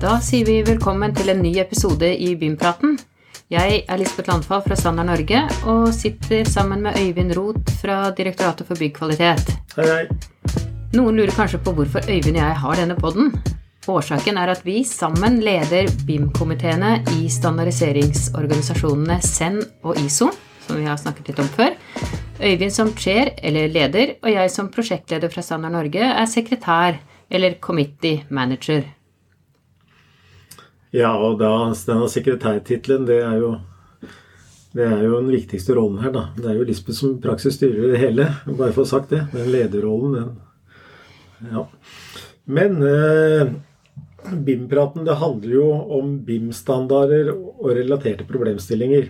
Da sier vi velkommen til en ny episode i Bympraten. Jeg er Lisbeth Landfall fra Standard Norge og sitter sammen med Øyvind Roth fra Direktoratet for byggkvalitet. Hei, hei. Noen lurer kanskje på hvorfor Øyvind og jeg har denne podden. Årsaken er at vi sammen leder BIM-komiteene i standardiseringsorganisasjonene SEN og ISO, som vi har snakket litt om før. Øyvind som chair, eller leder, og jeg som prosjektleder fra Standard Norge er sekretær, eller committee manager. Ja, og da, denne sekretærtittelen, det er jo det er jo den viktigste rollen her, da. Det er jo Lisbeth som praksis styrer det hele. Bare for å ha sagt det. Den lederrollen, den Ja. Men eh, BIM-praten, det handler jo om BIM-standarder og relaterte problemstillinger.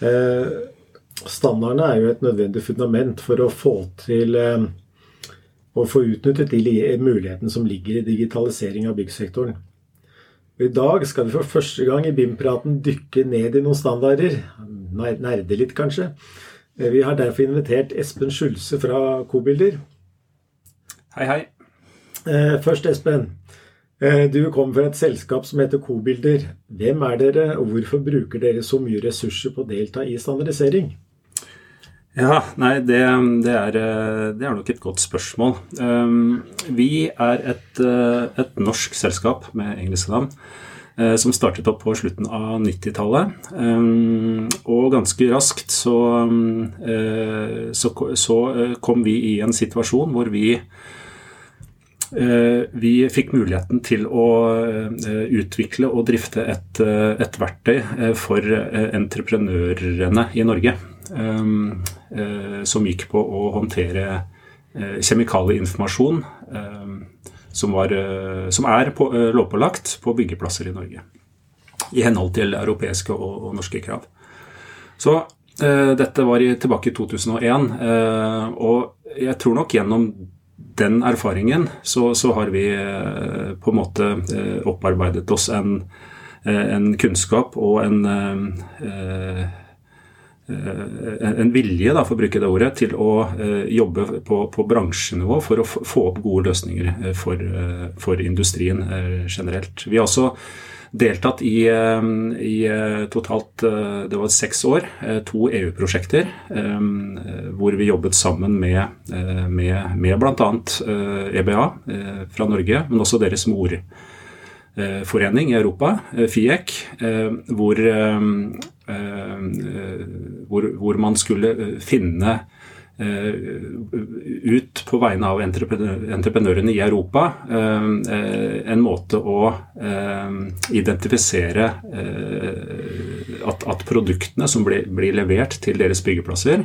Eh, standardene er jo et nødvendig fundament for å få til eh, å få utnyttet de mulighetene som ligger i digitalisering av byggsektoren. I dag skal vi for første gang i BIM-praten dykke ned i noen standarder. Nerde litt, kanskje. Vi har derfor invitert Espen Skjulse fra Kobilder. Hei, hei. Eh, først, Espen. Eh, du kommer fra et selskap som heter Kobilder. Hvem er dere, og hvorfor bruker dere så mye ressurser på å delta i standardisering? Ja, nei, det, det, er, det, er, nok et godt spørsmål. Um, vi er et, uh, et norsk selskap med engelske navn uh, som startet opp på slutten av 90-tallet. Um, og ganske raskt så, så, så, kom vi i en situasjon hvor vi vi fikk muligheten til å utvikle og drifte et, et verktøy for entreprenørene i Norge. Um, som gikk på å håndtere uh, kjemikalieinformasjon um, som, var, som, er på, lovpålagt på byggeplasser i Norge. I henhold til europeiske og, og norske krav. Så dette var tilbake i 2001, og jeg tror nok gjennom den erfaringen så, så har vi på en måte opparbeidet oss en, en kunnskap og en Eh, en vilje da, for å bruke det ordet, til å eh, jobbe på, på bransjenivå for å få opp gode løsninger eh, for, for industrien generelt. Vi har også deltatt i, i, totalt det var seks år, to EU-prosjekter, hvor vi jobbet sammen med, med, med bl.a. EBA fra Norge, men også deres mor Eh, forening i Europa, FIEK, eh, hvor, hvor, hvor man skulle finne ut på vegne av entreprenørene i Europa en måte å identifisere at, produktene som blir, levert til deres byggeplasser,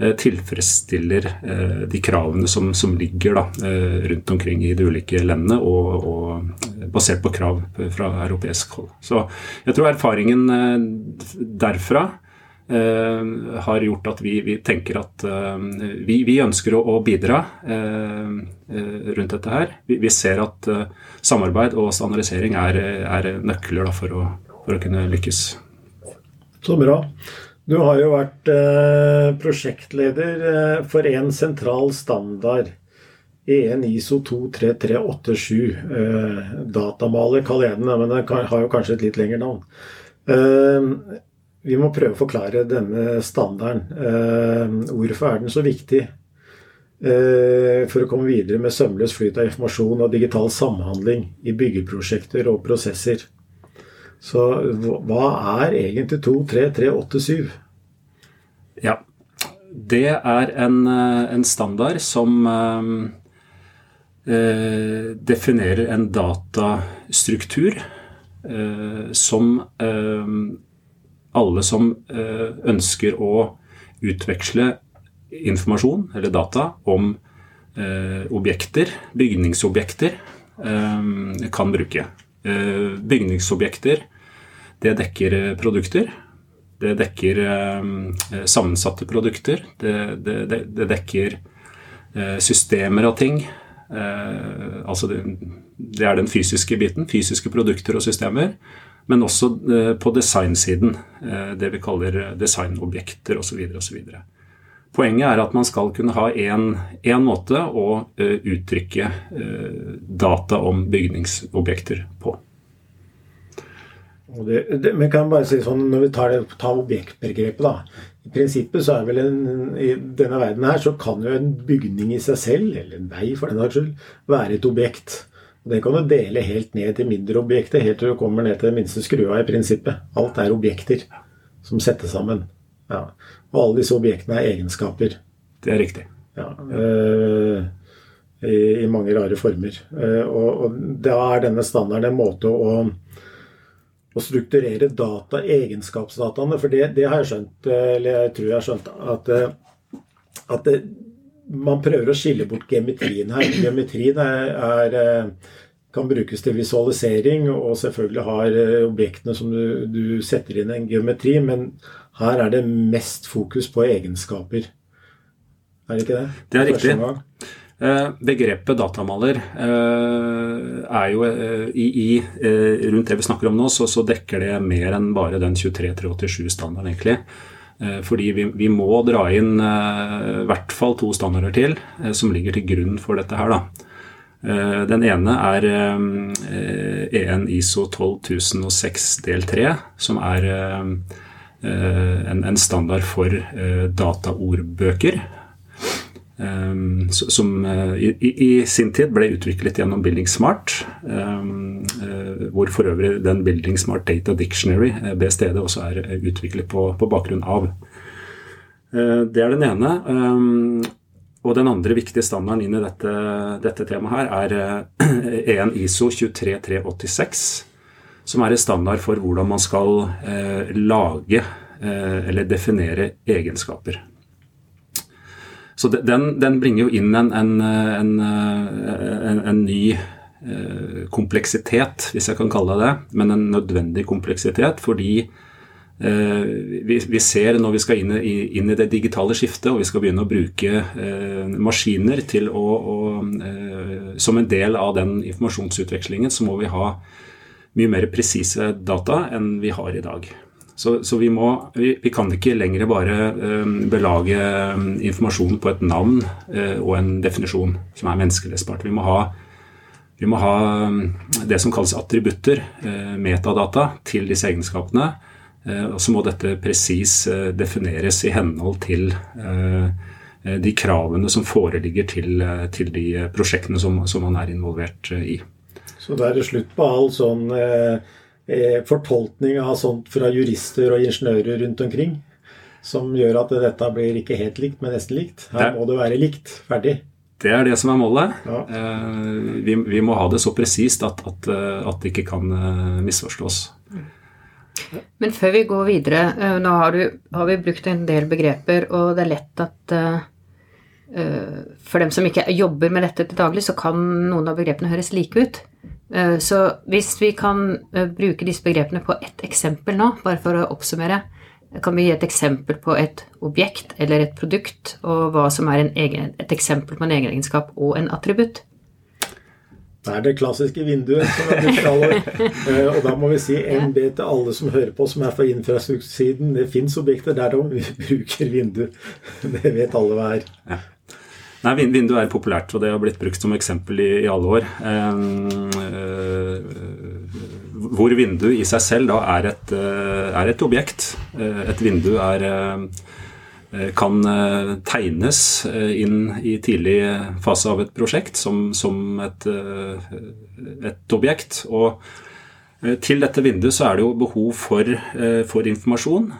Eh, tilfredsstiller eh, de kravene som, ligger eh, rundt omkring i de ulike landene, og, basert på krav fra europeisk hold. Så jeg tror erfaringen derfra har gjort at vi, vi tenker at vi, vi, ønsker å, bidra rundt dette her. Vi, vi ser at samarbeid og standardisering er, er nøkler for, å, for å kunne lykkes. Så bra. Du har jo vært eh, prosjektleder eh, for en sentral standard. EN ISO 23387. Eh, datamaler kaller jeg den, men den har jo kanskje et litt lengre navn. Vi må prøve å forklare denne standarden. Eh, hvorfor er den så viktig? Eh, for å komme videre med sømløs flyt av informasjon og digital samhandling i byggeprosjekter og prosesser. Så hva er egentlig 23387? Ja, det er en, eh, en standard som eh, definerer en datastruktur eh, som eh, alle som eh, ønsker å utveksle informasjon eller data om objekter, bygningsobjekter, kan bruke. Bygningsobjekter det dekker produkter. Det dekker eh, sammensatte produkter. Det, det, det dekker eh, systemer av ting. Eh, altså det, det, er den fysiske biten. Fysiske produkter og systemer. Men også eh, på designsiden. Eh, det vi kaller designobjekter osv. osv. Poenget er at man skal kunne ha én måte å uttrykke data om bygningsobjekter på. Det, det, men kan bare si sånn, Når vi tar, tar objektbegrepet, da. I prinsippet så er vel en, I denne verden her så kan jo en bygning i seg selv, eller en vei for den saks skyld, være et objekt. Det kan du dele helt ned til mindre objekter, helt til du kommer ned til den minste skrua i prinsippet. Alt er objekter som settes sammen. Ja. Og alle disse objektene er egenskaper. Det er riktig. Ja, øh, i, i, mange rare former. Uh, og, og, da er denne standarden en måte å, å strukturere data, egenskapsdataene For det, det, har jeg skjønt, eller jeg tror jeg har skjønt, at, at det, man prøver å skille bort geometrien her. Geometrien er, er, kan brukes til visualisering, og selvfølgelig har objektene som du, du setter inn en geometri, men her er det mest fokus på egenskaper. Er det ikke det? Det er riktig. Eh, begrepet datamaler eh, er jo eh, i, i, Rundt det vi snakker om nå, så, så dekker det mer enn bare den 23387-standarden, egentlig. Fordi vi, vi, må dra inn i hvert fall to standarder til som ligger til grunn for dette her. da. Den ene er EN ISO 12006 del 3, som er en, en standard for dataordbøker. Um, som uh, i, i, sin tid ble utviklet gjennom Building Smart. Um, uh, hvor for øvrig den Building Smart Data Dictionary, uh, BSTD, også er utviklet på, på bakgrunn av. det er den ene. Um, og den andre viktige standarden inn i dette, dette temaet her er EN ISO 23386, som er en standard for hvordan man skal lage eller definere egenskaper. Så den, den, bringer jo inn en, en, en, en ny eh, kompleksitet, hvis jeg kan kalle det det, men en nødvendig kompleksitet. Fordi eh, vi, vi, ser når vi skal inn i, inn i, det digitale skiftet, og vi skal begynne å bruke eh, maskiner til å, å eh, Som en del av den informasjonsutvekslingen, så må vi ha mye mer presise data enn vi har i dag. Så, så vi, må, vi, vi, kan ikke lenger bare uh, belage informasjonen informasjon på et navn uh, og en definisjon som er menneskelesbart. Vi må ha, vi må ha det som kalles attributter, metadata, til disse egenskapene. og så må dette presis defineres i henhold til de kravene som foreligger til, til de prosjektene som, som, man er involvert i. Så da er det slutt på all sånn eh Eh, fortolkning av sånt fra jurister og ingeniører rundt omkring. Som gjør at dette blir ikke helt likt, men nesten likt. Her må det være likt. Ferdig. Det er det som er målet. Ja. Eh, vi, vi, må ha det så presist at, at, eh, at, det ikke kan misforstås. Men før vi går videre, nå har, du, har, vi brukt en del begreper, og det er lett at for dem som ikke jobber med dette til daglig, så kan noen av begrepene høres like ut. Eh, så hvis vi kan eh, bruke disse begrepene på ett eksempel nå, bare for å oppsummere, kan vi gi et eksempel på et objekt eller et produkt, og hva som er egen, et eksempel på en egenegenskap og en attributt? Det er det klassiske vinduet som er brukt alle år. Eh, og da må vi si MB til alle som hører på, som er fra infrastruktursiden. Det fins objekter der de bruker vindu. Det vet alle hva er. Nei, Vinduet er populært, og det har blitt brukt som eksempel i, i alle år. Eh, eh, hvor vindu i seg selv da er et, eh, er et objekt. Et vindu er, kan tegnes inn i tidlig fase av et prosjekt som, som et, et, objekt. Og til dette vinduet så er det jo behov for, for informasjon.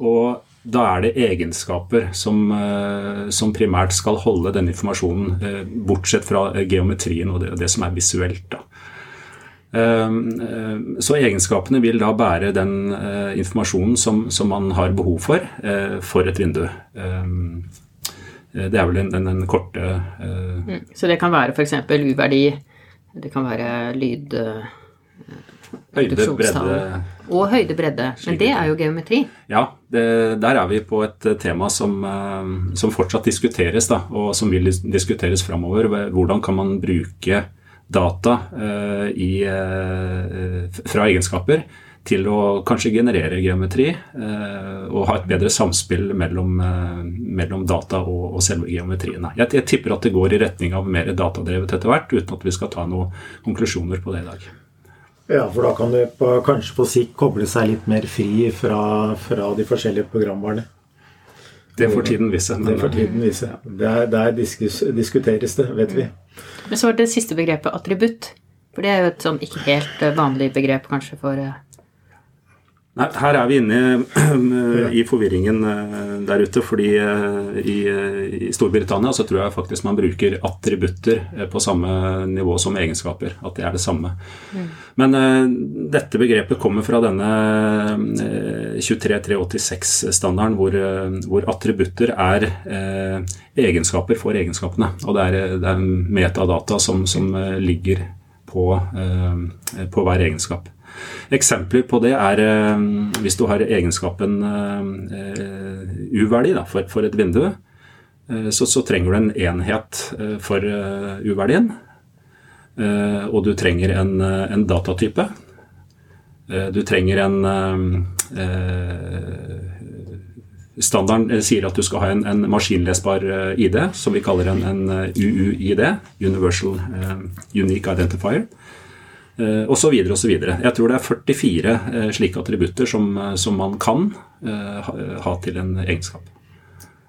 og da er det egenskaper som, eh, som, primært skal holde den informasjonen, eh, bortsett fra geometrien og det, det som er visuelt. Da. Ehm, så egenskapene vil da bære den eh, informasjonen som, som man har behov for for et vindu. Ehm, det er vel den, den, den korte mm. Så det kan være f.eks. uverdi, det kan være lyd Høyde, bredde Og høyde, bredde. Men det er jo geometri. Ja, det, der er vi på et tema som, eh, som fortsatt diskuteres, da, og som vil diskuteres framover. Hvordan kan man bruke data uh, i, uh, fra egenskaper til å kanskje generere geometri uh, og ha et bedre samspill mellom, mellom data og, og, selve geometriene. Jeg, jeg tipper at det går i retning av mer datadrevet etter hvert, uten at vi skal ta noen konklusjoner på det i dag. Ja, for da kan det på, kanskje på sikt koble seg litt mer fri fra, fra de forskjellige programvarene. Det får tiden vise. Det får tiden vise. Der, der diskus, diskuteres det, vet vi. Men så var det siste begrepet attributt. For det er jo et sånn ikke helt eh, vanlig begrep kanskje for eh, Nei, her er vi inne i forvirringen eh, der ute, fordi eh, i, i Storbritannia så tror jeg faktisk man bruker attributter eh, på samme nivå som egenskaper. At det er det samme. Mm. Men dette begrepet kommer fra denne 23386-standarden, hvor, hvor, attributter er egenskaper for egenskapene. Og det er, det er metadata som, som ligger på, på hver egenskap. Eksempler på det er eh, hvis du har egenskapen uverdig U-verdi for, et vindu, eh, så, så, trenger du en enhet for U-verdien. Og du trenger en, en datatype. Du trenger en Standarden sier at du skal ha en, en maskinlesbar ID, som vi kaller en, en UUID, Universal Unique Identifier og så videre og så videre. Jeg tror det er 44 eh, slike attributter som, eh, som man kan eh, ha til en egenskap.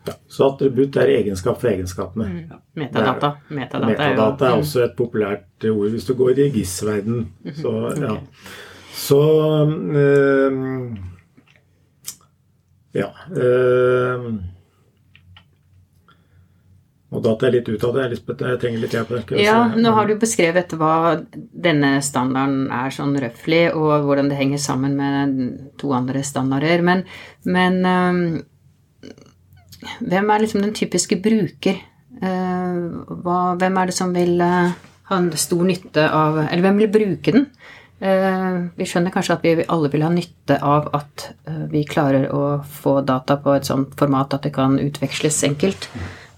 Ja, så attributt er egenskap for egenskapene. Mm. Metadata. Metadata, Metadata er, er også et populært ord hvis du går i GIS-verden. Mhm. Så ja. Så øh, Ja. Øh, og data er litt ut av det. Lisbeth, jeg trenger litt hjelp. Ja, nå har du beskrevet hva denne standarden er sånn røftlig, og hvordan det henger sammen med to andre standarder. Men, men um, hvem er liksom den typiske bruker? Uh, hva, hvem er det som vil uh, ha en stor nytte av Eller hvem vil bruke den? Uh, vi skjønner kanskje at vi alle vil ha nytte av at vi klarer å få data på et sånt format at det kan utveksles enkelt.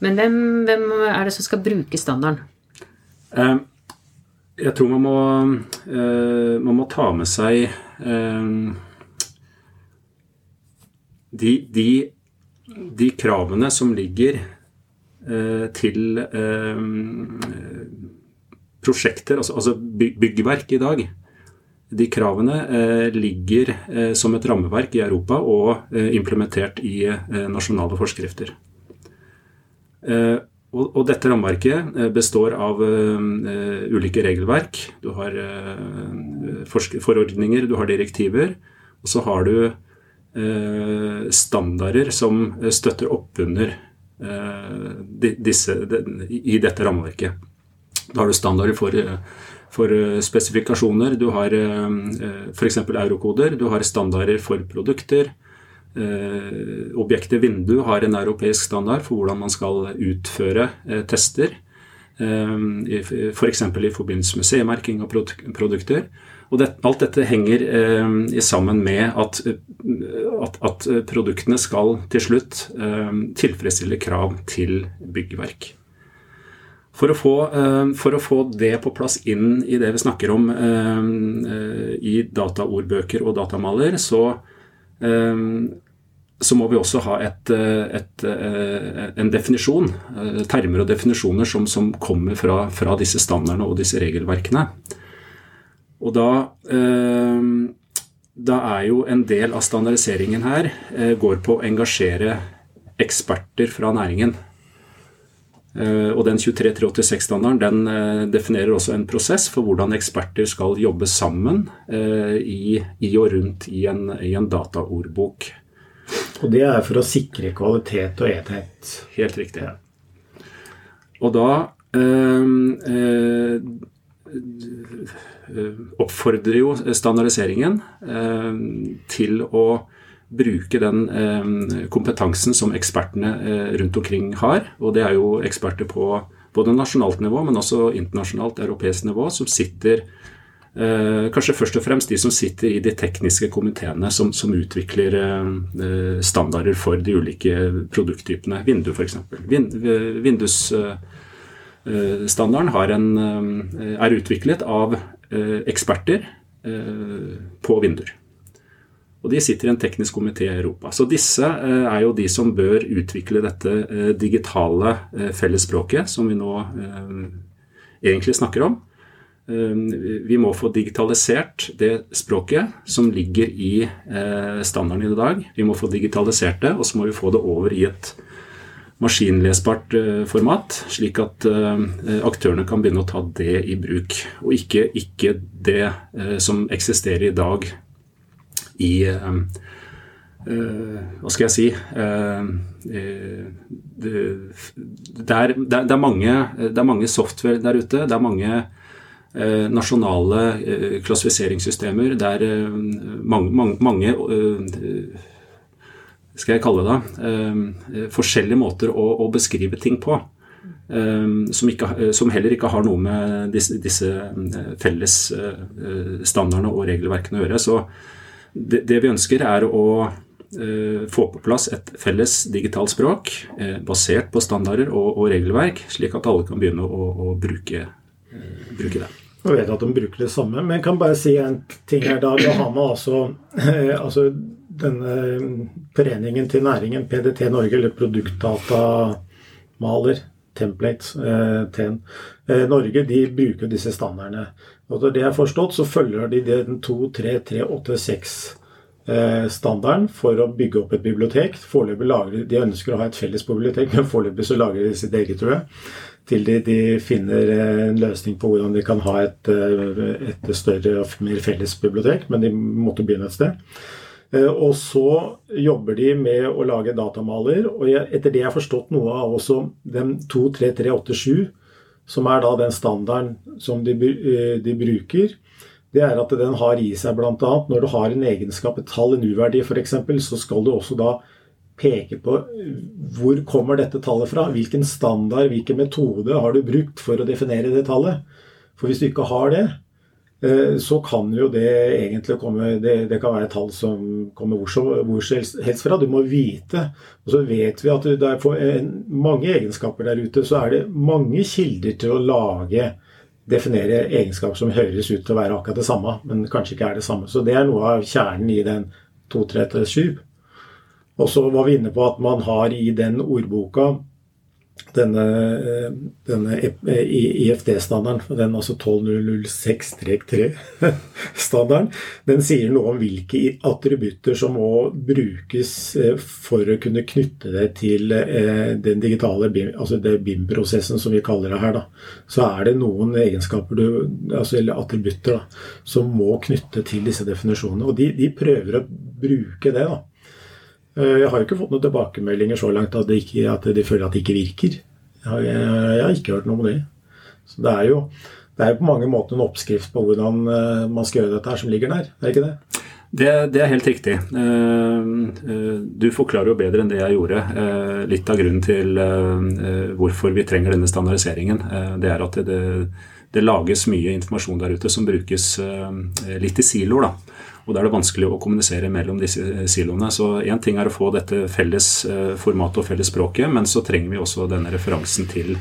Men hvem, hvem, er det som skal bruke standarden? Eh, jeg tror man må, eh, man må ta med seg eh, de, de, de, kravene som ligger til prosjekter, altså, altså byggverk i dag. De kravene ligger som et rammeverk i Europa og implementert i nasjonale forskrifter. Eh, og, dette rammeverket eh, består av uh, ulike regelverk. Du har forordninger, du har direktiver, og så har du standarder som støtter oppunder de, disse i dette rammeverket. Da har du standarder for, for spesifikasjoner, du har f.eks. eurokoder, du har standarder for produkter. Eh, objektet vindu har en europeisk standard for hvordan man skal utføre eh, tester. Eh, F.eks. For i forbindelse med CE-merking av produkter. Og det, alt dette henger eh, sammen med at, at, at, produktene skal til slutt eh, tilfredsstille krav til byggverk. For å, få, for å, få, det på plass inn i det vi snakker om i dataordbøker og datamaler, så så må vi også ha et, eh, et, eh, en definisjon, eh, termer og definisjoner som, som kommer fra, fra, disse standardene og disse regelverkene. Og da, da er jo en del av standardiseringen her går på å engasjere eksperter fra næringen. Og den 23386-standarden den definerer også en prosess for hvordan eksperter skal jobbe sammen i, i og rundt i en, i en dataordbok. Og det er for å sikre kvalitet og enhet. Helt riktig. Og da øh, øh, oppfordrer jo standardiseringen øh, til å bruke den kompetansen som ekspertene rundt omkring har. Og det er jo eksperter på både nasjonalt nivå, men også internasjonalt europeisk nivå, som sitter Eh, kanskje først og fremst de som sitter i de tekniske komiteene som, som utvikler eh, standarder for de ulike produkttypene. Vindu, f.eks. Vind, vindusstandarden en, er utviklet av eh, eksperter på vinduer. Og de sitter i en teknisk komité i Europa. Så disse er jo de som bør utvikle dette digitale fellesspråket som vi nå egentlig snakker om. Vi må få digitalisert det språket som ligger i standarden i dag. Vi må få digitalisert det, og så må vi få det over i et maskinlesbart format, slik at aktørene kan begynne å ta det i bruk. Og ikke, ikke det som eksisterer i dag i hva skal jeg si det, er, det, er mange, det, er, mange, software der ute. Det er mange eh, nasjonale eh, klassifiseringssystemer. Det er eh, mange, mange, mange skal jeg kalle det, forskjellige måter å, å beskrive ting på. Som, ikke, som, heller ikke har noe med disse, disse felles standardene og regelverkene å gjøre. Så det, det vi ønsker, er å Eh, få på plass et felles digitalt språk eh, basert på standarder og, og regelverk, slik at alle kan begynne å, å bruke, eh, bruke, det. Jeg vet at de bruker det samme, men jeg kan bare si en ting her. Da, da har man altså, altså denne foreningen til næringen, PDT Norge, eller Produktdatamaler, Template, eh, TEN, eh, Norge, de bruker disse standardene. Og det jeg har forstått, så følger de den 2, 3, 3, 8, 6 Eh, for å bygge opp et bibliotek. Foreløpig lager De ønsker å ha et felles bibliotek, men foreløpig så lager de sitt eget, tror jeg. Til de, de, finner eh, en løsning på hvordan de kan ha et, eh, et større og mer felles bibliotek. Men de måtte begynne et sted. Og så jobber de med å lage datamaler. Og etter det jeg har forstått noe av også den 23387, som er da den standarden som de, de bruker, det er at den har i seg bl.a. når du har en egenskap, et tall, en uverdi f.eks., så skal du også da peke på hvor kommer dette tallet fra? Hvilken standard, hvilken metode har du brukt for å definere det tallet? For hvis du ikke har det, eh, så kan jo det egentlig komme Det, det kan være tall som kommer hvor, så, helst fra. Du må vite. Og så vet vi at det er for mange egenskaper der ute, så er det mange kilder til å lage definere egenskaper som høres ut til å være akkurat det samme, men kanskje ikke er det samme. Så det er noe av kjernen i den 237. Og så var vi inne på at man har i den ordboka denne, denne IFD-standarden, den altså 12006-3-standarden, den sier noe om hvilke attributter som må brukes eh, for å kunne knytte det til eh, den digitale altså BIM-prosessen som vi kaller det her. Da. Så er det noen egenskaper, du, altså, eller attributter, da, som må knytte til disse definisjonene. Og de, de prøver å bruke det. da. Eh, jeg har ikke fått noen tilbakemeldinger så langt at ikke, at de føler at det ikke virker. Jeg har, jeg, jeg har, ikke hørt noe om det. Så det er jo det er på mange måter en oppskrift på hvordan eh, man skal gjøre dette her, som ligger der. Er det ikke det? Det, det, er helt riktig. Eh, du forklarer jo bedre enn det jeg gjorde. Litt av grunnen til hvorfor vi trenger denne standardiseringen, det er at det, det lages mye informasjon der ute som brukes litt i siloer. da. Og da er det vanskelig å kommunisere mellom disse siloene. Så én ting er å få dette felles eh, formatet og felles språket, men så trenger vi også denne referansen til,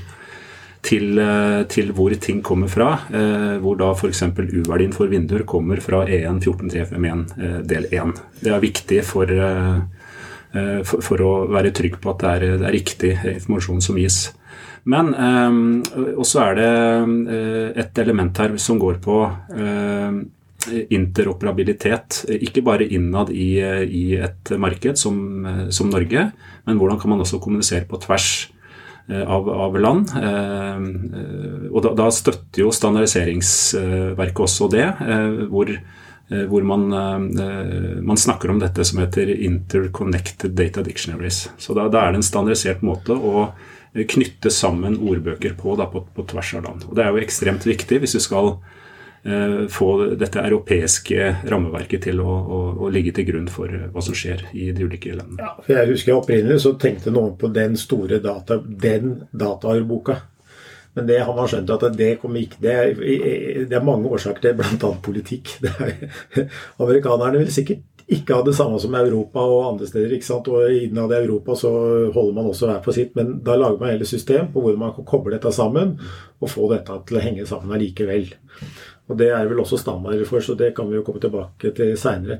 til, eh, til hvor ting kommer fra. Eh, hvor da f.eks. U-verdien for vinduer kommer fra E1 14351 del 1. Det er viktig for, for, for å være trygg på at det er, det er riktig informasjon som gis. Men eh, også er det et element her som går på eh, interoperabilitet. Ikke bare innad i, i et marked som, som, Norge, men hvordan kan man også kommunisere på tvers eh, av, av land. Eh, og da, da, støtter jo standardiseringsverket også det, eh, hvor, hvor man, man, snakker om dette som heter interconnected data dictionaries. Så da, da er det en standardisert måte å knytte sammen ordbøker på, da, på, på tvers av land. Og Det er jo ekstremt viktig hvis du skal Eh, få dette europeiske rammeverket til å, å, å, ligge til grunn for hva som skjer i de ulike landene. Ja, for jeg husker opprinnelig så tenkte noen på den store data, den databoka. Men det har man skjønt at det kommer ikke Det er, det er mange årsaker til, bl.a. politikk. Er, amerikanerne vil sikkert ikke ha det samme som Europa og andre steder. ikke sant? Og innad i Europa så holder man også hver på sitt. Men da lager man hele system på hvor man kan koble dette sammen og få dette til å henge sammen allikevel. Og Det er vel også standarder for, så det kan vi jo komme tilbake til seinere.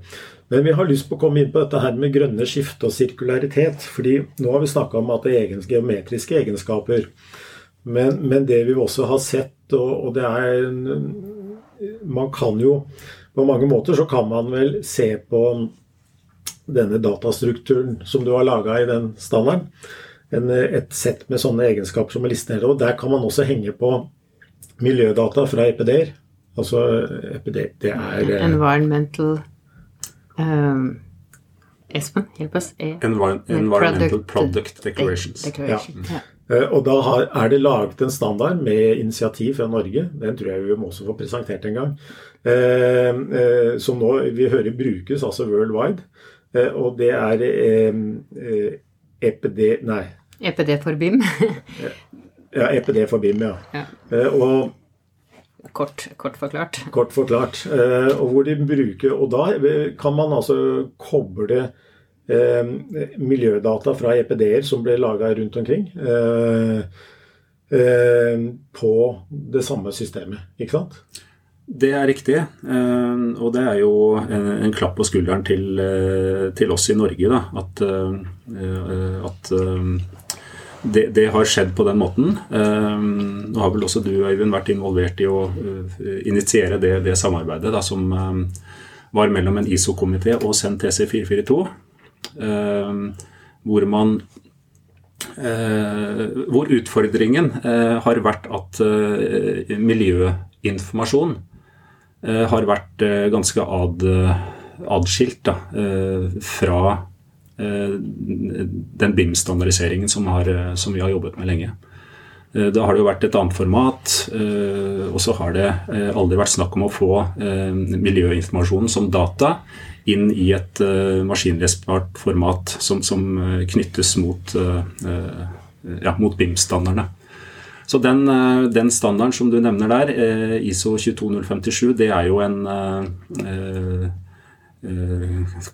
Men vi har lyst på å komme inn på dette her med grønne skifte og sirkularitet. fordi nå har vi snakka om at det er geometriske egenskaper. Men, men, det vi også har sett, og, og det er man kan jo På mange måter så kan man vel se på denne datastrukturen som du har laga i den standarden. En, et sett med sånne egenskaper som er listet her. Og der kan man også henge på miljødata fra EPD-er. Altså EPD, det er eh, Environmental um, Espen, hjelp oss. E Envir environmental Product, Declarations. Declaration. Ja. Eh, Og da har, er det laget en standard med initiativ fra Norge. Den tror jeg vi må også få presentert en gang. Eh, eh, som nå vi hører brukes altså worldwide. Eh, og det er eh, eh, EPD Nei, EPD for BIM. ja, EPD for BIM, ja. Ja. Eh, og kort, kort forklart. kort forklart. Eh, og hvor de bruker Og da kan man altså koble eh, miljødata fra EPD-er som ble laga rundt omkring, eh, eh, på det samme systemet. Ikke sant? Det er riktig, eh, og det er jo en, klapp på skulderen til, til oss i Norge. Da, at eh, at det, det har skjedd på den måten. Eh, Nå har vel også du, Øyvind, vært involvert i å eh, initiere det, det samarbeidet da, som eh, var mellom en ISO-komité og Send TC442. eh, Hvor man eh, Hvor utfordringen eh, har vært at miljøinformasjon har vært ganske ad, adskilt da, fra den BIM-standardiseringen som, eh, som vi har jobbet med lenge. Eh, Da har det jo vært et annet format, eh, og så har det eh, aldri vært snakk om å få eh, miljøinformasjonen som data inn i et eh, maskinlesbart format som, som eh, knyttes mot, eh, eh, ja, mot BIM-standardene. Så den, eh, den standarden som du nevner der, eh, ISO 22057, det er jo en eh, eh, eh,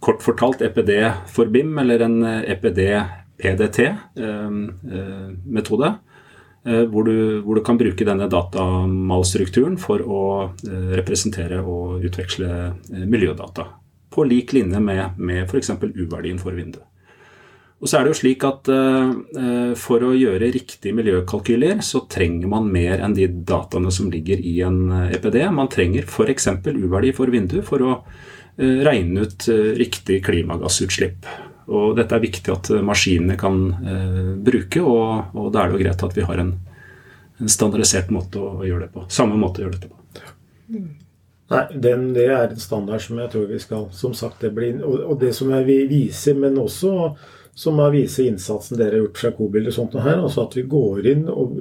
kort fortalt EPD for BIM, eller en eh, EPD PDT-metode. eh, Hvor du, hvor du kan bruke denne datamalstrukturen for å eh, representere og utveksle eh, miljødata. På lik linje med, med f.eks. U-verdien for vinduet. Og så er det jo slik at eh, eh, For å gjøre riktige miljøkalkyler, så trenger man mer enn de dataene som ligger i en eh, EPD. Man trenger f.eks. U-verdi for vindu for å eh, regne ut eh, riktig klimagassutslipp. Og Dette er viktig at eh, maskinene kan eh, bruke, og, og da er det jo greit at vi har en, en standardisert måte å, gjøre det på. Samme måte å gjøre dette på. Nei, den, det er en standard som jeg tror vi skal Som sagt, det blir Og, og det som jeg vil vise, men også som er vise innsatsen dere har gjort fra Kobil og sånt noe her, altså at vi går inn og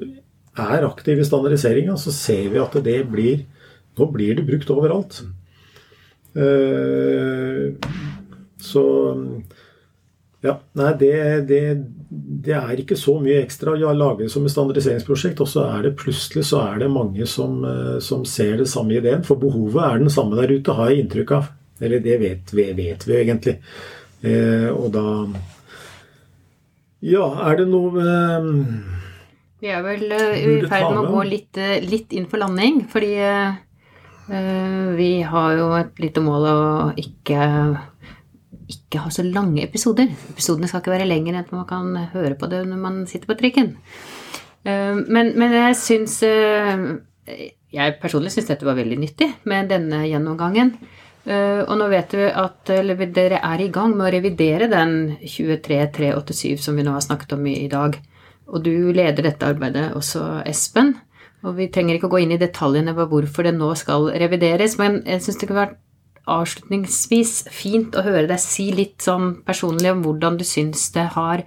er aktive i standardiseringa, så ser vi at det blir Nå blir det brukt overalt. Eh, så ja, nei, det, det, det er ikke så mye ekstra å lage som et standardiseringsprosjekt. Og så er det plutselig så er det mange som, eh, som ser det samme ideen. For behovet er den samme der ute, har jeg inntrykk av. Eller det vet vi, vet vi egentlig. Eh, og da Ja, er det noe eh, Vi er vel eh, i ferd med å gå litt, eh, litt inn for landing, fordi eh, eh, vi har jo et lite mål å ikke, ikke ha så lange episoder. Episodene skal ikke være lengre enn at man kan høre på det når man sitter på trikken. Eh, men, men jeg syns eh, Jeg personlig syns dette var veldig nyttig med denne gjennomgangen. Eh, og nå vet du at dere er i gang med å revidere den 23387 som vi nå har snakket om i dag. Og du leder dette arbeidet også, Espen. Og vi trenger ikke å gå inn i detaljene på hvorfor det nå skal revideres, men jeg syns det kunne vært avslutningsvis fint å høre deg si litt sånn personlig om hvordan du syns det har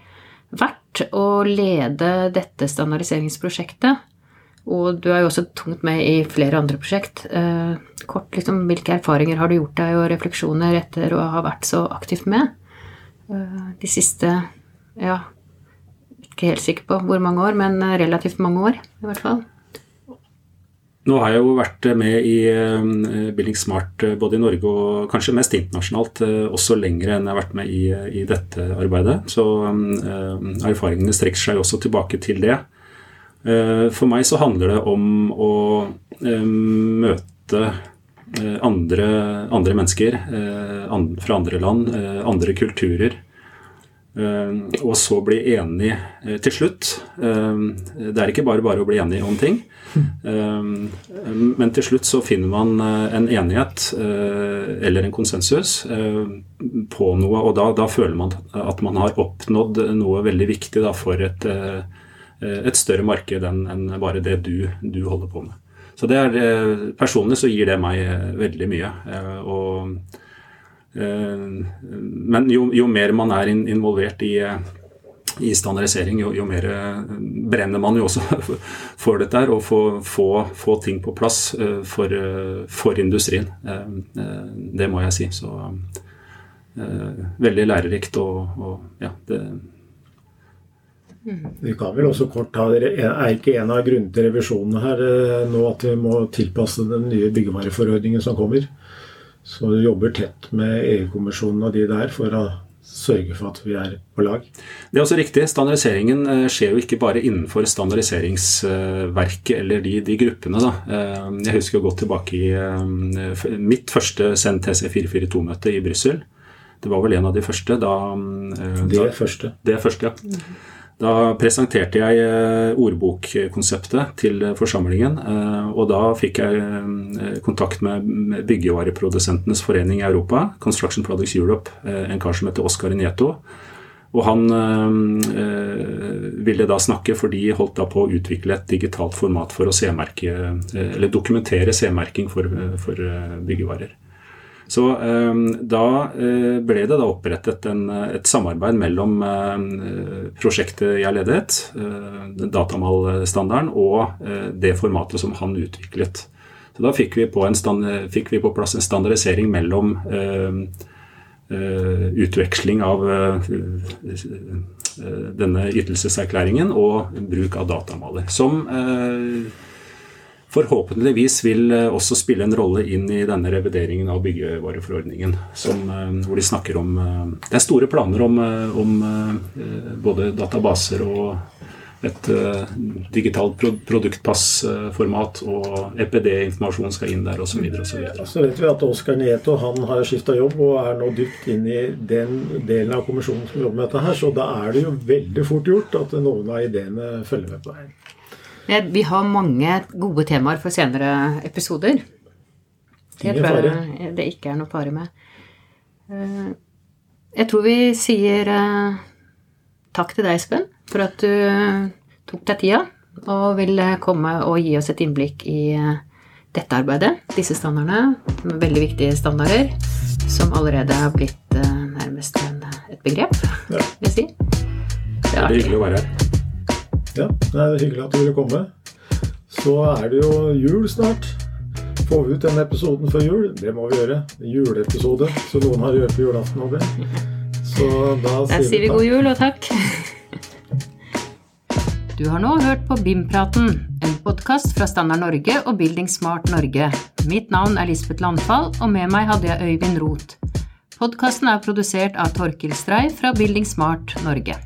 vært å lede dette standardiseringsprosjektet. Og du er jo også tungt med i flere andre prosjekt. Eh, kort, liksom, hvilke erfaringer har du gjort deg, og refleksjoner etter å ha vært så aktivt med? Eh, de siste ja, ikke helt sikker på hvor mange år, men relativt mange år i hvert fall. Nå har jeg jo vært med i eh, Building Smart eh, både i Norge og kanskje mest internasjonalt, eh, også lenger enn jeg har vært med i, i dette arbeidet. Så erfaringene strekker seg også tilbake til det. For meg så handler det om å møte andre, andre mennesker fra andre land, andre kulturer. Og så bli enig til slutt. det er ikke bare bare å bli enig om ting. men til slutt så finner man en enighet eller en konsensus på noe, og da, da, føler man at man har oppnådd noe veldig viktig da, for et, et større marked enn, bare det du, du holder på med. Så det er, eh, Personlig så gir det meg eh, veldig mye. Eh, og, men jo, jo, mer man er involvert i, i standardisering, jo, jo, mer brenner man jo også for dette her, og få, få, få ting på plass for, for, industrien. Det må jeg si. Så veldig lærerikt og, og ja, det vi kan vel også kort ta, Er ikke en av grunnene til revisjonene her eh, nå at vi må tilpasse den nye byggevareforordningen som kommer? Så du jobber tett med EU-kommisjonen og de der for å sørge for at vi er på lag. Det er også riktig. Standardiseringen eh, skjer jo ikke bare innenfor standardiseringsverket eller de, de gruppene. Da. Eh, jeg husker å gå tilbake i mitt første Send TC442-møte i Brussel. Det var vel en av de første. Da, det første. Det første, ja. Da presenterte jeg eh, ordbokkonseptet til forsamlingen. Eh, og da fikk jeg eh, kontakt med byggevareprodusentenes forening i Europa, Construction Products Europe, en kar som heter Oscar Nieto. Og han ville da snakke, for de holdt da på å utvikle et digitalt format for å dokumentere C-merking for, for byggevarer. Så eh, da eh, ble det da opprettet en, et samarbeid mellom eh, prosjektet jeg ledet, datamalstandarden, og det formatet som han utviklet. Så da fikk vi på, stand, fikk vi på plass en standardisering mellom utveksling av denne ytelseserklæringen og bruk av datamaler. Som forhåpentligvis vil eh, også spille en rolle inn i denne revideringen av byggevareforordningen. Som, eh, hvor de snakker om eh, Det er store planer om, om både databaser og et digitalt produktpassformat, og EPD-informasjon skal inn der osv. Så, så, så vet vi at Oskar Nieto han har skifta jobb og er nå dypt inn i den delen av kommisjonen som jobber med dette her, så da er det jo veldig fort gjort at noen av ideene følger med på veien. Vi har mange gode temaer for senere episoder. Det tror jeg det ikke er noe fare med. Eh, jeg tror vi sier eh, takk til deg, Espen, for at du tok deg tida og ville komme og gi oss et innblikk i eh, dette arbeidet. Disse standardene, veldig viktige standarder, som allerede har blitt nærmest et begrep, vil jeg si. Det er hyggelig å være her. Ja, det er hyggelig at du ville komme. Så er det jo jul snart. Få ut den episoden før jul. Det må vi gjøre. Juleepisode, så noen har gjort på julaften òg. Så da sier, sier vi god jul og takk. Du har nå hørt på BIM-praten, en podkast fra Standard Norge og Building Smart Norge. Mitt navn er Lisbeth Landfall, og med meg hadde jeg Øyvind Roth. Podkasten er produsert av Torkil Strei fra Building Smart Norge.